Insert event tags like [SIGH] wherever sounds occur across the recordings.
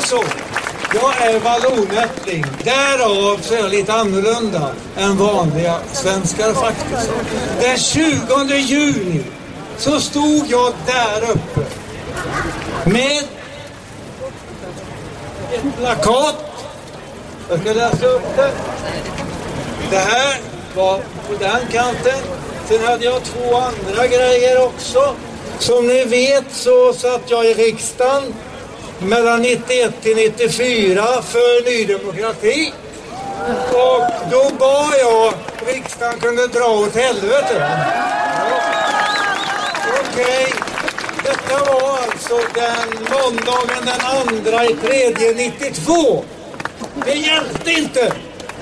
är så. Jag är vallonättling. Därav så är jag lite annorlunda än vanliga svenskar faktiskt. Den 20 juni så stod jag där uppe med ett plakat. Jag ska läsa upp det. Det här var på den kanten. Sen hade jag två andra grejer också. Som ni vet så satt jag i riksdagen mellan 91 till 94 för Ny Demokrati. Och då bad jag riksdagen kunde dra åt helvete. Okej, detta var alltså den måndagen den andra i tredje 92. Det hjälpte inte.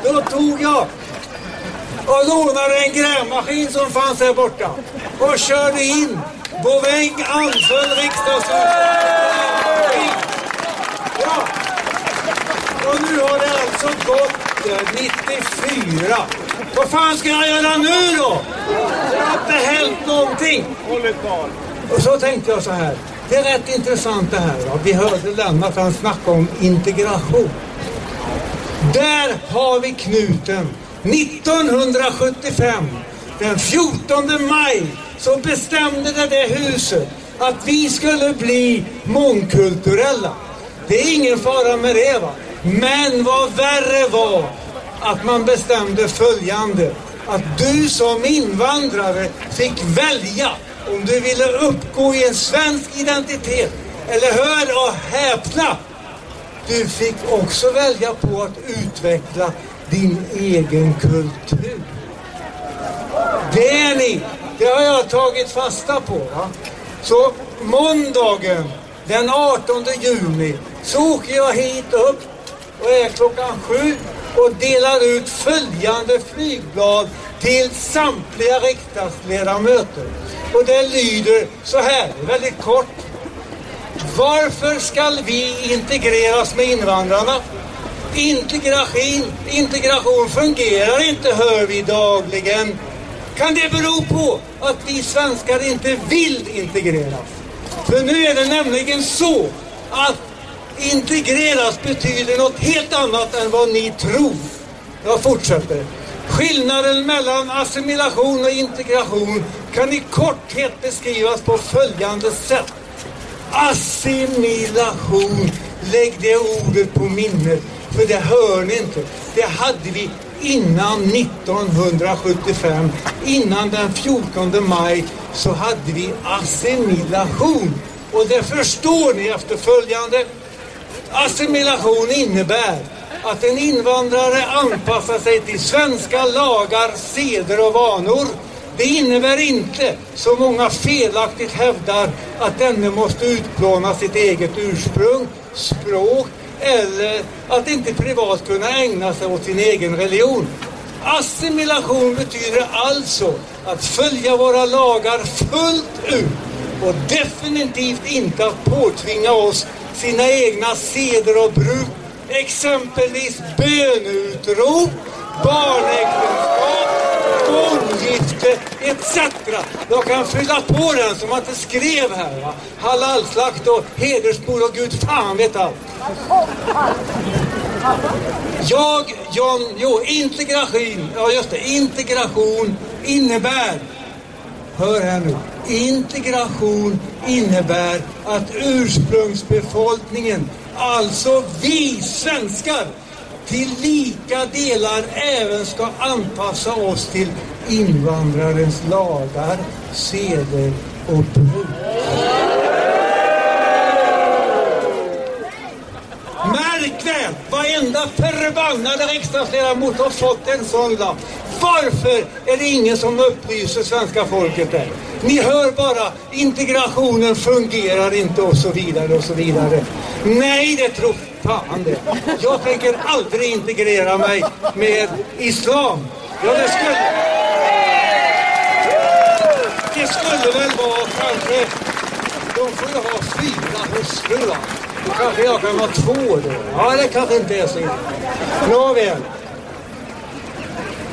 Då tog jag och lånade en grävmaskin som fanns här borta och körde in. Boväng anföll riksdagshuset. Ja. Och nu har det alltså gått eh, 94. Vad fan ska jag göra nu då? Det har inte hänt någonting. Och så tänkte jag så här. Det är rätt intressant det här. Va? Vi hörde Lennart han snacka om integration. Där har vi knuten. 1975, den 14 maj, så bestämde det där huset att vi skulle bli mångkulturella. Det är ingen fara med det va. Men vad värre var att man bestämde följande. Att du som invandrare fick välja om du ville uppgå i en svensk identitet. Eller hör och häpna! Du fick också välja på att utveckla din egen kultur. Det är ni. Det har jag tagit fasta på. Va? Så måndagen den 18 juni så åker jag hit upp och är klockan sju och delar ut följande flygblad till samtliga riksdagsledamöter. Och det lyder så här, väldigt kort. Varför skall vi integreras med invandrarna? Integration, integration fungerar inte, hör vi dagligen. Kan det bero på att vi svenskar inte vill integreras? För nu är det nämligen så att integreras betyder något helt annat än vad ni tror. Jag fortsätter. Skillnaden mellan assimilation och integration kan i korthet beskrivas på följande sätt. Assimilation, lägg det ordet på minnet, för det hör ni inte. Det hade vi innan 1975, innan den 14 maj, så hade vi assimilation. Och det förstår ni efter följande. Assimilation innebär att en invandrare anpassar sig till svenska lagar, seder och vanor. Det innebär inte, som många felaktigt hävdar, att denne måste utplåna sitt eget ursprung, språk eller att inte privat kunna ägna sig åt sin egen religion. Assimilation betyder alltså att följa våra lagar fullt ut och definitivt inte att påtvinga oss sina egna seder och bruk exempelvis bönutrop, barnäktenskap, Ormgifte, etc. Jag kan fylla på den som att det skrev här. Va? Halalslakt och hedersmord och gud fan vet allt. Jag, John, jo, integration, ja just det, integration innebär, hör här nu, integration innebär att ursprungsbefolkningen, alltså vi svenskar, till lika delar även ska anpassa oss till invandrarens lagar, seder och bruk. Märk väl! Varenda förbannade riksdagsledamot har fått en sån lapp. Varför är det ingen som upplyser svenska folket där? Ni hör bara integrationen fungerar inte och så vidare och så vidare. Nej, det tror fan det. Jag tänker aldrig integrera mig med islam. Ja, det skulle... Det skulle väl vara kanske... De får ju ha fyra hustrur va? Då kanske jag kan vara två då. Ja, det kanske inte är så illa. Nåväl.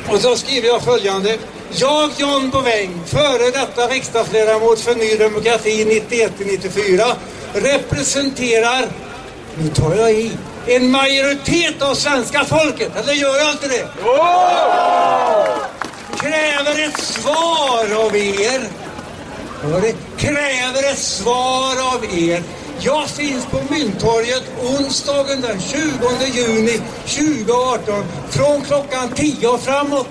Och så skriver jag följande. Jag, John Bouvin, före detta riksdagsledamot för Ny Demokrati 91-94, representerar nu tar jag i, en majoritet av svenska folket, eller gör jag inte det? Kräver ett svar av er. Det kräver ett svar av er. Jag finns på Mynttorget onsdagen den 20 juni 2018 från klockan 10 och framåt.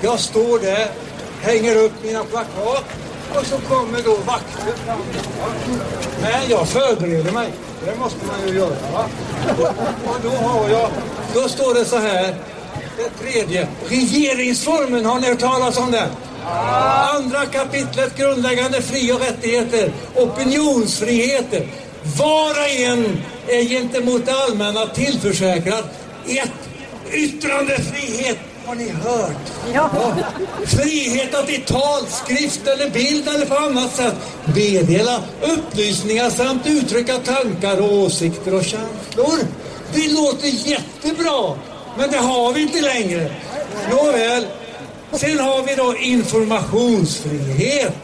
Jag står där, hänger upp mina plakat och så kommer då vakter fram. Men jag förbereder mig. Det måste man ju göra. Va? [LAUGHS] Och, då har jag, då står det så här. Det tredje, regeringsformen, har ni hört talas om den? Andra kapitlet grundläggande fri och rättigheter, opinionsfriheter. Var och en är gentemot det allmänna tillförsäkrad ett yttrandefrihet. Har ni hört? Ja. Frihet att i tal, skrift eller bild eller på annat sätt meddela upplysningar samt uttrycka tankar och åsikter och känslor. Det låter jättebra, men det har vi inte längre. Nåväl, sen har vi då informationsfrihet.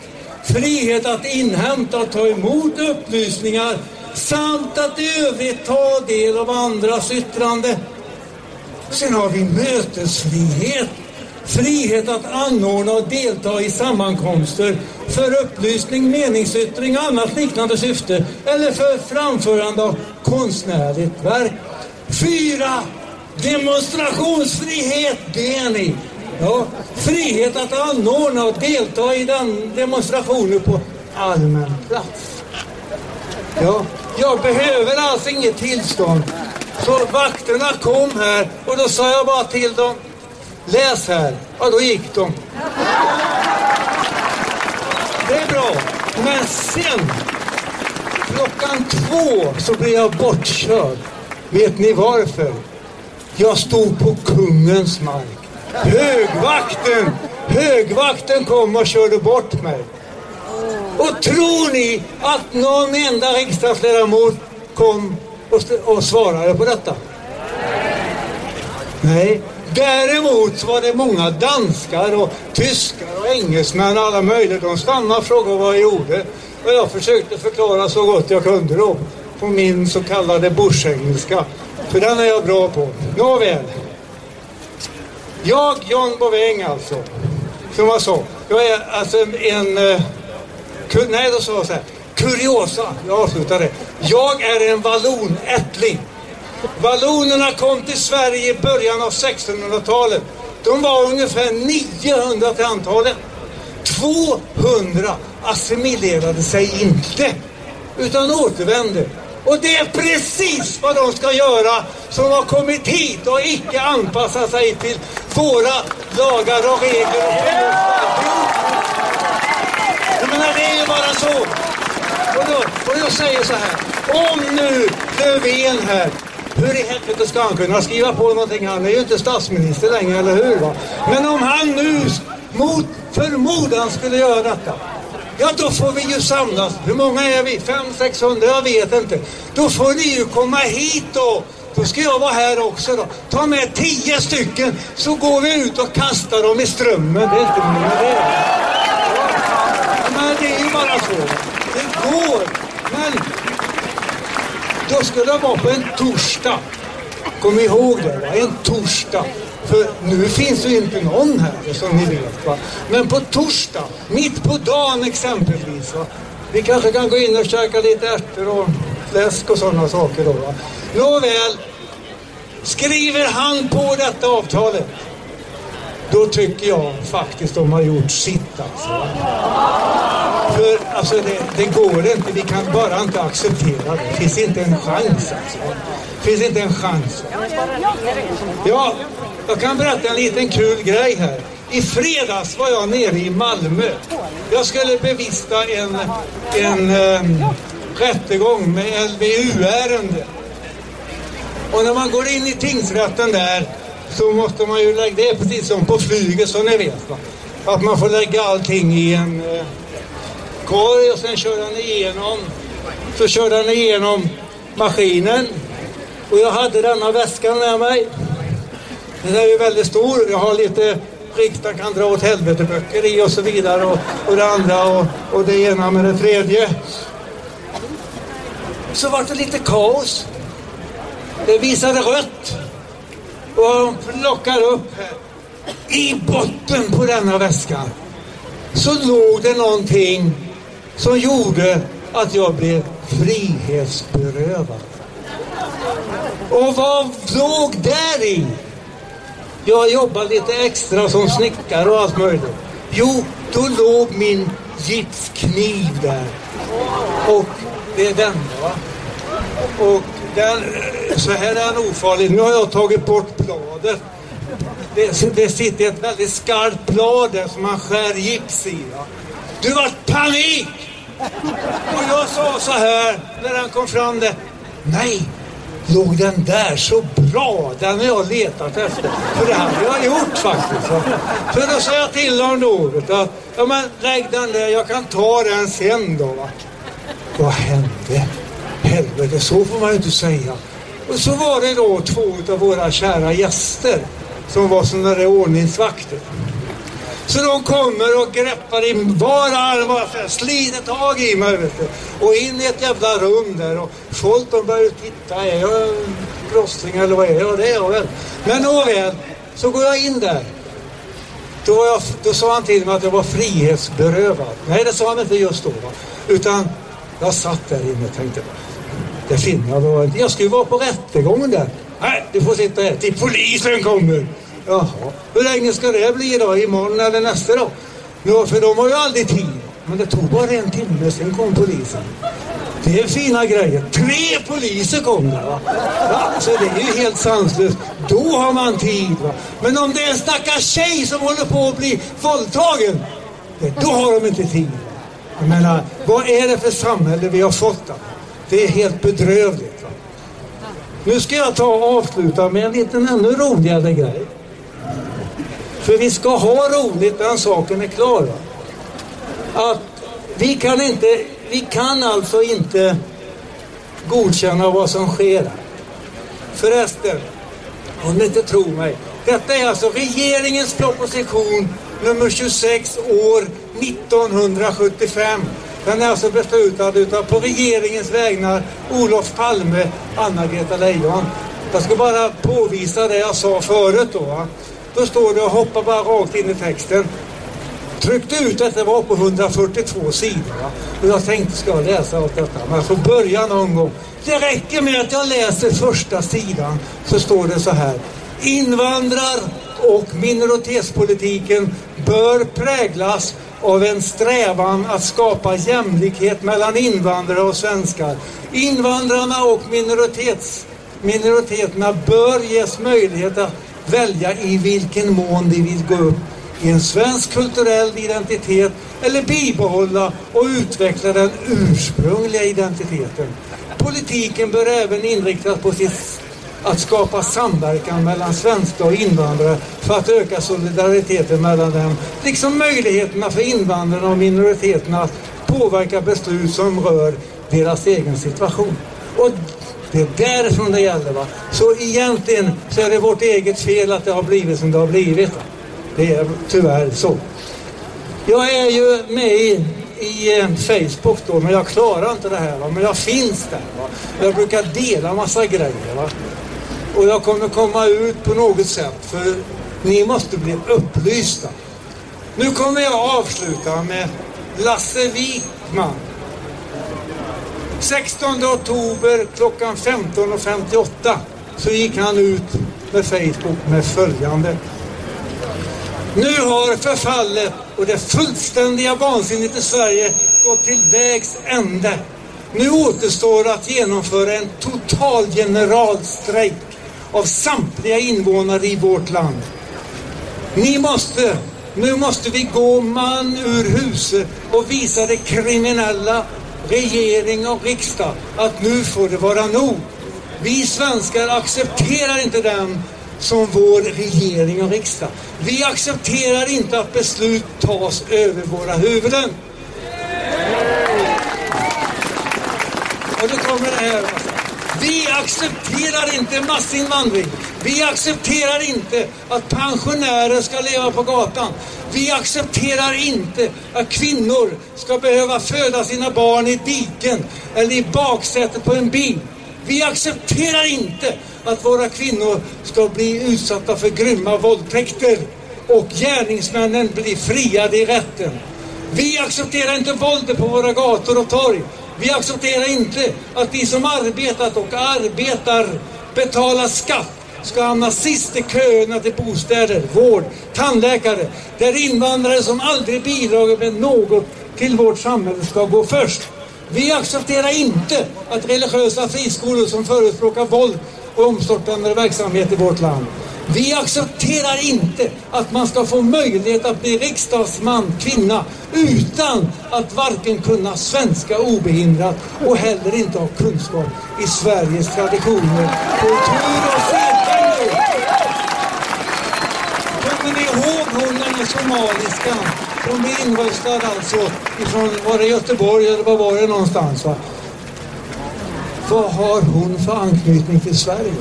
Frihet att inhämta och ta emot upplysningar samt att i övrigt ta del av andras yttrande. Sen har vi mötesfrihet. Frihet att anordna och delta i sammankomster för upplysning, meningsyttring och annat liknande syfte eller för framförande av konstnärligt verk. Fyra, demonstrationsfrihet, det är ni. Ja, frihet att anordna och delta i den demonstrationen på allmän plats. Ja, jag behöver alltså inget tillstånd. Så vakterna kom här och då sa jag bara till dem, läs här. Ja, då gick de. Det är bra. Men sen, klockan två så blev jag bortkörd. Vet ni varför? Jag stod på kungens mark. Högvakten, högvakten kom och körde bort mig. Och tror ni att någon enda riksdagsledamot kom och, och svarade på detta? Nej. Däremot var det många danskar och tyskar och engelsmän och alla möjliga. De stannade och frågade vad jag gjorde. Och jag försökte förklara så gott jag kunde då på min så kallade bushengelska. För den är jag bra på. Nåväl. Jag, John Boväng alltså, som jag sa, jag är alltså en, en eh, nej då sa jag så här, kuriosa, jag avslutar det. Jag är en vallonättling. Vallonerna kom till Sverige i början av 1600-talet. De var ungefär 900 till antalet. 200 assimilerade sig inte, utan återvände. Och det är precis vad de ska göra som har kommit hit och icke anpassat sig till våra lagar och regler. Jag menar, det är ju bara så. Och då, och jag säger så här, om nu Löfven här hur i helvete ska han kunna skriva på någonting? Han är ju inte statsminister längre, eller hur? Va? Men om han nu mot förmodan skulle göra detta Ja, då får vi ju samlas. Hur många är vi? Fem, 600? Jag vet inte. Då får ni ju komma hit då. Då ska jag vara här också då. Ta med tio stycken så går vi ut och kastar dem i strömmen. Det är inte mer det. Men det är ju bara så. Går. Men då skulle det vara på en torsdag. Kom ihåg det, va? en torsdag. För nu finns ju inte någon här som ni vet. Va? Men på torsdag, mitt på dagen exempelvis. Va? Vi kanske kan gå in och käka lite ärtor och fläsk och sådana saker då. Va? Nåväl, skriver han på detta avtalet då tycker jag faktiskt de har gjort sitt alltså. För alltså det, det, går inte, vi kan bara inte acceptera det. Det finns inte en chans alltså. Det finns inte en chans. Ja, jag kan berätta en liten kul grej här. I fredags var jag nere i Malmö. Jag skulle bevista en, en um, rättegång med LVU-ärende. Och när man går in i tingsrätten där så måste man ju lägga, det är precis som på flyget som ni vet. Va? Att man får lägga allting i en eh, korg och sen kör den igenom. Så kör den igenom maskinen. Och jag hade denna väskan med mig. Den är ju väldigt stor. Jag har lite riksdagen kan dra åt helvete böcker i och så vidare och, och det andra och, och det ena med det tredje. Så var det lite kaos. Det visade rött. Och de plockar upp. I botten på denna väska så låg det någonting som gjorde att jag blev frihetsberövad. Och vad låg där i? Jag jobbade lite extra som snickare och allt möjligt. Jo, då låg min gipskniv där. Och det är va. Och den, så här är han ofarlig. Nu har jag tagit bort bladet. Det, det sitter ett väldigt skarpt blad där som han skär gips i. Ja. Du vart panik! Och jag sa så här när han kom fram där. Nej, låg den där så bra? Den har jag letat efter. För det hade jag gjort faktiskt. För då sa jag till honom då att ja, men lägg den där, jag kan ta den sen då. Va? Vad hände? Helvete, så får man ju inte säga. Och så var det då två av våra kära gäster som var sådana där ordningsvakter. Så de kommer och greppar i var arm och sliter tag i mig. Vet du. Och in i ett jävla rum där och folk de börjar titta. Är jag brottsling eller vad är jag? Det är jag väl. Men nåväl, så går jag in där. Då, jag, då sa han till mig att jag var frihetsberövad. Nej, det sa han inte just då. Va? Utan jag satt där inne och tänkte det finner jag då inte. Jag ska ju vara på rättegången där. Nej, du får sitta här till polisen kommer. Jaha, hur länge ska det bli då? Imorgon eller nästa dag? Ja, för de har ju aldrig tid. Men det tog bara en timme, sen kom polisen. Det är fina grejer. Tre poliser kom där. Va? Ja, så det är ju helt sanslöst. Då har man tid. Va? Men om det är en stackars tjej som håller på att bli våldtagen, då har de inte tid. Jag menar, vad är det för samhälle vi har fått? Då? Det är helt bedrövligt. Va? Nu ska jag ta och avsluta med en liten ännu roligare grej. För vi ska ha roligt när saken är klar. Va? Att vi kan inte, vi kan alltså inte godkänna vad som sker. Förresten, om ni inte tror mig. Detta är alltså regeringens proposition nummer 26 år 1975. Den är alltså beslutad utav på regeringens vägnar Olof Palme, Anna-Greta Leijon. Jag ska bara påvisa det jag sa förut då. Då står det och hoppar bara rakt in i texten. Tryckte ut att det var på 142 sidor. Och jag tänkte, ska jag läsa allt detta? Men jag får börja någon gång. Det räcker med att jag läser första sidan så står det så här. Invandrar och minoritetspolitiken bör präglas av en strävan att skapa jämlikhet mellan invandrare och svenskar. Invandrarna och minoritets, minoriteterna bör ges möjlighet att välja i vilken mån de vill gå upp i en svensk kulturell identitet eller bibehålla och utveckla den ursprungliga identiteten. Politiken bör även inriktas på sitt att skapa samverkan mellan svenska och invandrare för att öka solidariteten mellan dem, liksom möjligheterna för invandrarna och minoriteterna att påverka beslut som rör deras egen situation. Och det är därifrån det gäller. Va? Så egentligen så är det vårt eget fel att det har blivit som det har blivit. Va? Det är tyvärr så. Jag är ju med i, i eh, Facebook då, men jag klarar inte det här. Va? Men jag finns där. Va? Jag brukar dela massa grejer. Va? Och jag kommer komma ut på något sätt, för ni måste bli upplysta. Nu kommer jag avsluta med Lasse Wikman. 16 oktober klockan 15.58 så gick han ut med Facebook med följande. Nu har förfallet och det fullständiga vansinnet i Sverige gått till vägs ände. Nu återstår att genomföra en total generalstrejk av samtliga invånare i vårt land. Ni måste, nu måste vi gå man ur huset och visa det kriminella regering och riksdag att nu får det vara nog. Vi svenskar accepterar inte den som vår regering och riksdag. Vi accepterar inte att beslut tas över våra huvuden. Och då kommer det här. Vi accepterar inte massinvandring. Vi accepterar inte att pensionärer ska leva på gatan. Vi accepterar inte att kvinnor ska behöva föda sina barn i diken eller i baksätet på en bil. Vi accepterar inte att våra kvinnor ska bli utsatta för grymma våldtäkter och gärningsmännen blir friade i rätten. Vi accepterar inte våldet på våra gator och torg. Vi accepterar inte att vi som arbetat och arbetar betalar skatt ska hamna sist i köerna till bostäder, vård, tandläkare. Där invandrare som aldrig bidragit med något till vårt samhälle ska gå först. Vi accepterar inte att religiösa friskolor som förespråkar våld och omstörtande verksamhet i vårt land. Vi accepterar inte att man ska få möjlighet att bli riksdagsman, kvinna, utan att varken kunna svenska obehindrat och heller inte ha kunskap i Sveriges traditioner, kultur och sedvänjor. Kommer ni ihåg hon den där somaliskan Hon blev inröstad alltså ifrån, var det Göteborg eller var var det någonstans? Va? Vad har hon för anknytning till Sverige?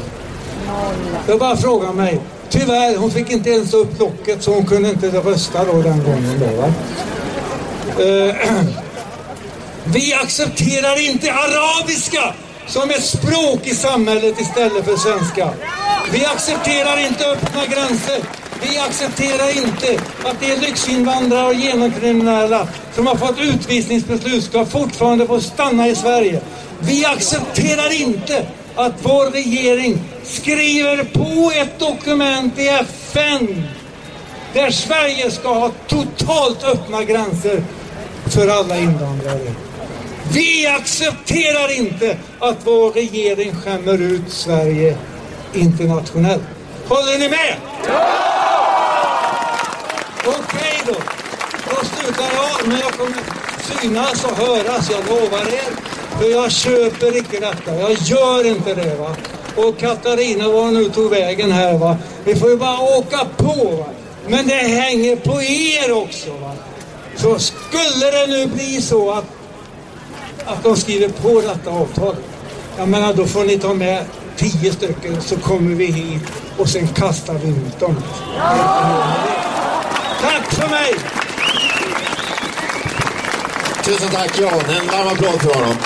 Jag bara frågar mig. Tyvärr, hon fick inte ens upp locket så hon kunde inte rösta då den gången. Då, va? Eh, [CLEARS THROAT] vi accepterar inte arabiska som ett språk i samhället istället för svenska. Vi accepterar inte öppna gränser. Vi accepterar inte att de lyxinvandrare och genomkriminella som har fått utvisningsbeslut ska fortfarande få stanna i Sverige. Vi accepterar inte att vår regering skriver på ett dokument i FN där Sverige ska ha totalt öppna gränser för alla invandrare. Vi accepterar inte att vår regering skämmer ut Sverige internationellt. Håller ni med? Ja! Okej då. Då slutar jag, men jag kommer synas och höras, jag lovar er. För jag köper icke detta. Jag gör inte det. va. Och Katarina, var nu tog vägen här va. Vi får ju bara åka på va. Men det hänger på er också va. Så skulle det nu bli så att, att de skriver på detta avtal. Jag menar då får ni ta med tio stycken så kommer vi hit och sen kastar vi ut dem. Tack för mig! Tusen tack Jan, en varm applåd för honom.